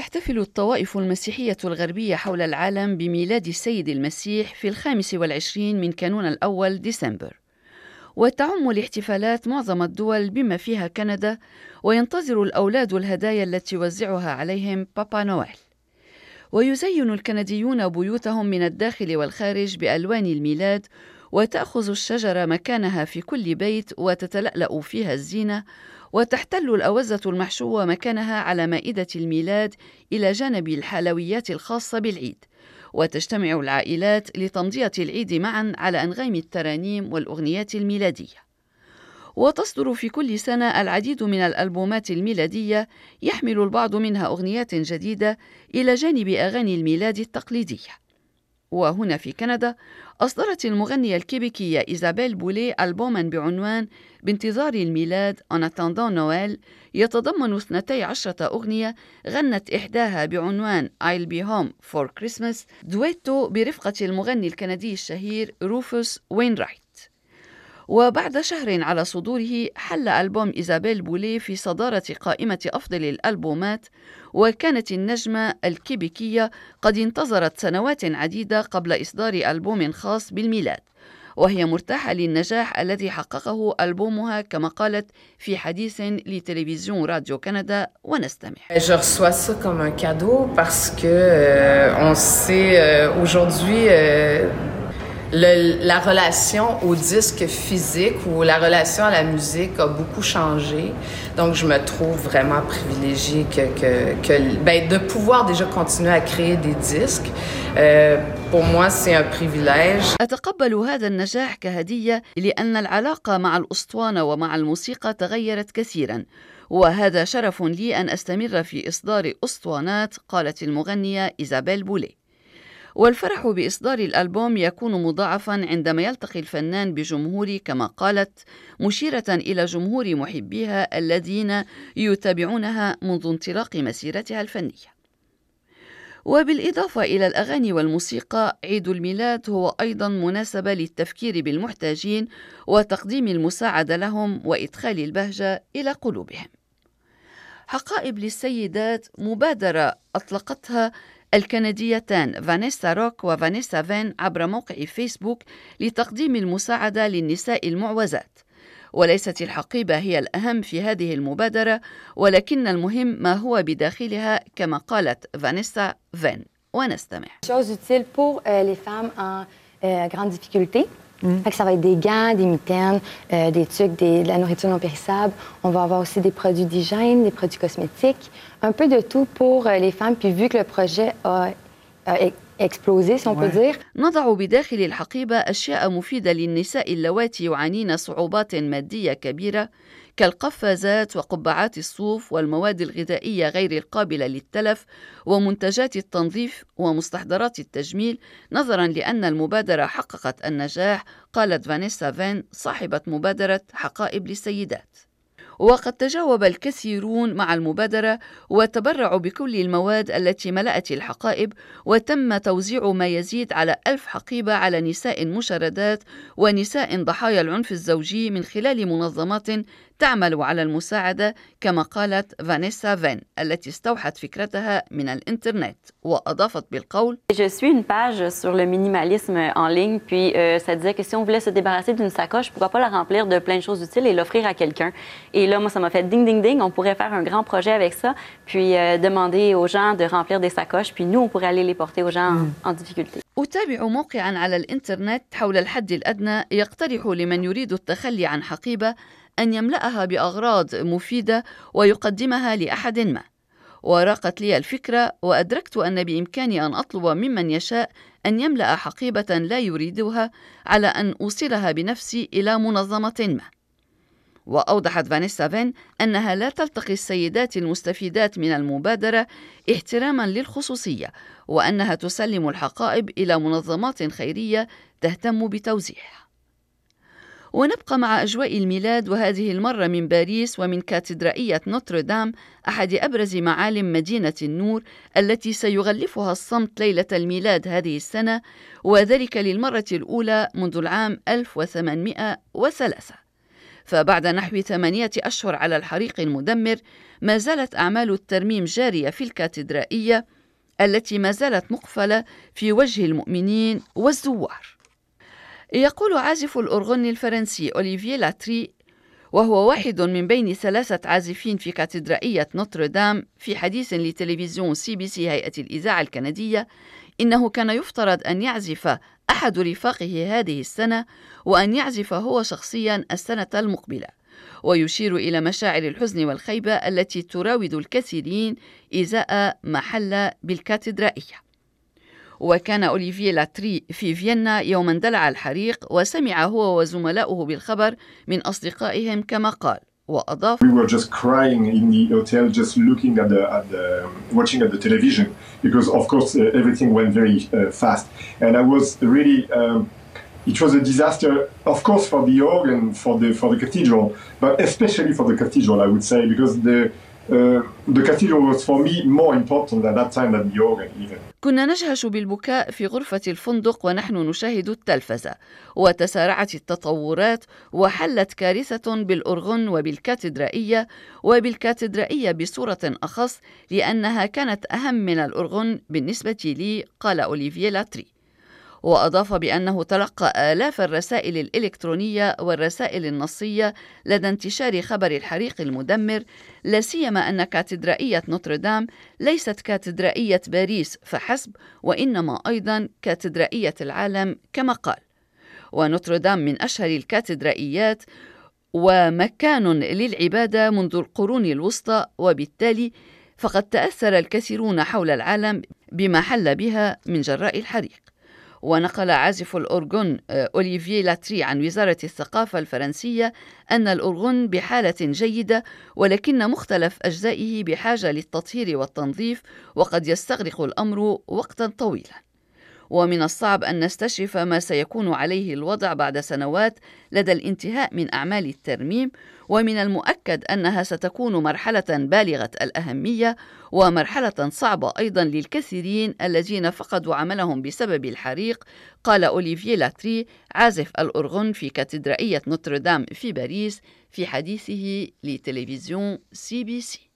تحتفل الطوائف المسيحية الغربية حول العالم بميلاد السيد المسيح في الخامس والعشرين من كانون الأول ديسمبر. وتعم الاحتفالات معظم الدول بما فيها كندا وينتظر الأولاد الهدايا التي يوزعها عليهم بابا نويل. ويزين الكنديون بيوتهم من الداخل والخارج بألوان الميلاد وتأخذ الشجرة مكانها في كل بيت وتتلألأ فيها الزينة وتحتل الأوزة المحشوة مكانها على مائدة الميلاد إلى جانب الحلويات الخاصة بالعيد. وتجتمع العائلات لتمضية العيد معا على أنغام الترانيم والأغنيات الميلادية. وتصدر في كل سنة العديد من الألبومات الميلادية يحمل البعض منها أغنيات جديدة إلى جانب أغاني الميلاد التقليدية. وهنا في كندا أصدرت المغنية الكيبيكية إيزابيل بولي ألبوما بعنوان بانتظار الميلاد En attendant Noël يتضمن 12 أغنية غنت إحداها بعنوان I'll be home for Christmas. دويتو برفقة المغني الكندي الشهير روفوس وينرايت. وبعد شهر على صدوره حل ألبوم إيزابيل بولي في صدارة قائمة أفضل الألبومات وكانت النجمة الكيبيكية قد انتظرت سنوات عديدة قبل إصدار ألبوم خاص بالميلاد وهي مرتاحة للنجاح الذي حققه ألبومها كما قالت في حديث لتلفزيون راديو كندا ونستمع. Parce que euh, on sait euh, aujourd'hui euh, le, la relation au disque physique ou la relation à la musique a beaucoup changé. Donc, je me trouve vraiment privilégiée que, que, que ben, de pouvoir déjà continuer à créer des disques. Euh, pour moi, c'est un privilège. أتقبل هذا النجاح كهدية لأن العلاقة مع الأسطوانة ومع الموسيقى تغيرت كثيرا وهذا شرف لي أن أستمر في إصدار أسطوانات قالت المغنية إيزابيل بولي والفرح بإصدار الألبوم يكون مضاعفا عندما يلتقي الفنان بجمهور كما قالت مشيرة إلى جمهور محبيها الذين يتابعونها منذ انطلاق مسيرتها الفنية. وبالإضافة إلى الأغاني والموسيقى عيد الميلاد هو أيضا مناسبة للتفكير بالمحتاجين وتقديم المساعدة لهم وإدخال البهجة إلى قلوبهم. حقائب للسيدات مبادرة أطلقتها الكنديتان فانيسا روك وفانيسا فين عبر موقع فيسبوك لتقديم المساعدة للنساء المعوزات وليست الحقيبة هي الأهم في هذه المبادرة ولكن المهم ما هو بداخلها كما قالت فانيسا فين ونستمع. Chose utile pour euh, les femmes en euh, grande difficulté. Mm. Que ça va être des gants, des mitaines, euh, des tucs, des, de la nourriture non périssable. On va avoir aussi des produits d'hygiène, des produits cosmétiques, un peu de tout pour euh, les femmes. Puis vu que le projet a, dire. نضع بداخل الحقيبة أشياء مفيدة للنساء اللواتي يعانين صعوبات مادية كبيرة كالقفازات وقبعات الصوف والمواد الغذائية غير القابلة للتلف ومنتجات التنظيف ومستحضرات التجميل. نظرا لأن المبادرة حققت النجاح قالت فانيسا فين صاحبة مبادرة حقائب للسيدات. وقد تجاوب الكثيرون مع المبادرة وتبرعوا بكل المواد التي ملأت الحقائب وتم توزيع ما يزيد على ألف حقيبة على نساء مشردات ونساء ضحايا العنف الزوجي من خلال منظمات تعمل على المساعدة كما قالت فانيسا فين التي استوحت فكرتها من الإنترنت وأضافت بالقول Je suis une page sur le minimalisme en ligne puis euh, ça disait que si on voulait se débarrasser d'une sacoche pourquoi pas la remplir de plein de choses utiles et l'offrir à quelqu'un et là moi ça m'a fait ding ding ding on pourrait faire un grand projet avec ça puis euh, demander aux gens de remplir des sacoches puis nous on pourrait aller les porter aux gens mm. en, en difficulté أتابع موقعا على الإنترنت حول الحد الأدنى يقترح لمن يريد التخلي عن حقيبة أن يملأها بأغراض مفيدة ويقدمها لأحد ما. وراقت لي الفكرة وأدركت أن بإمكاني أن أطلب ممن يشاء أن يملأ حقيبة لا يريدها على أن أوصلها بنفسي إلى منظمة ما. وأوضحت فانيسا فين أنها لا تلتقي السيدات المستفيدات من المبادرة احتراما للخصوصية وأنها تسلم الحقائب إلى منظمات خيرية تهتم بتوزيعها. ونبقى مع أجواء الميلاد وهذه المرة من باريس ومن كاتدرائية نوتردام أحد أبرز معالم مدينة النور التي سيغلفها الصمت ليلة الميلاد هذه السنة وذلك للمرة الأولى منذ العام 1803 فبعد نحو ثمانية أشهر على الحريق المدمر ما زالت أعمال الترميم جارية في الكاتدرائية التي ما زالت مقفلة في وجه المؤمنين والزوار. يقول عازف الأرغن الفرنسي أوليفيه لاتري وهو واحد من بين ثلاثة عازفين في كاتدرائية نوتردام في حديث لتلفزيون CBC هيئة الإذاعة الكندية إنه كان يفترض أن يعزف أحد رفاقه هذه السنة وأن يعزف هو شخصيا السنة المقبلة ويشير إلى مشاعر الحزن والخيبة التي تراود الكثيرين إزاء ما حل بالكاتدرائية. وكان أوليفيه لاتري في فيينا يوم اندلع الحريق وسمع هو وزملاؤه بالخبر من أصدقائهم كما قال وأضاف We were just crying in the hotel just looking at the, at the watching at the television because of course uh, everything went very uh, fast and I was really um, it was a disaster of course for the organ for the for the cathedral but especially for the cathedral I would say because the uh, the cathedral was for me more important at that time than the organ even. كنا نجهش بالبكاء في غرفة الفندق ونحن نشاهد التلفزة وتسارعت التطورات وحلت كارثة بالأرغن وبالكاتدرائية وبالكاتدرائية بصورة أخص لأنها كانت أهم من الأرغن بالنسبة لي قال أوليفيه لاتري وأضاف بأنه تلقى آلاف الرسائل الإلكترونية والرسائل النصية لدى انتشار خبر الحريق المدمر لا سيما أن كاتدرائية نوتردام ليست كاتدرائية باريس فحسب وإنما أيضا كاتدرائية العالم كما قال. ونوتردام من أشهر الكاتدرائيات ومكان للعبادة منذ القرون الوسطى وبالتالي فقد تأثر الكثيرون حول العالم بما حل بها من جراء الحريق. ونقل عازف الأورغون آه، أوليفيه لاتري عن وزارة الثقافة الفرنسية أن الأورغون بحالة جيدة ولكن مختلف أجزائه بحاجة للتطهير والتنظيف وقد يستغرق الأمر وقتا طويلا. ومن الصعب أن نستشرف ما سيكون عليه الوضع بعد سنوات لدى الانتهاء من أعمال الترميم ومن المؤكد أنها ستكون مرحلة بالغة الأهمية ومرحلة صعبة أيضا للكثيرين الذين فقدوا عملهم بسبب الحريق قال أوليفيه لاتري عازف الأرغن في كاتدرائية نوتردام في باريس في حديثه لتلفزيون CBC.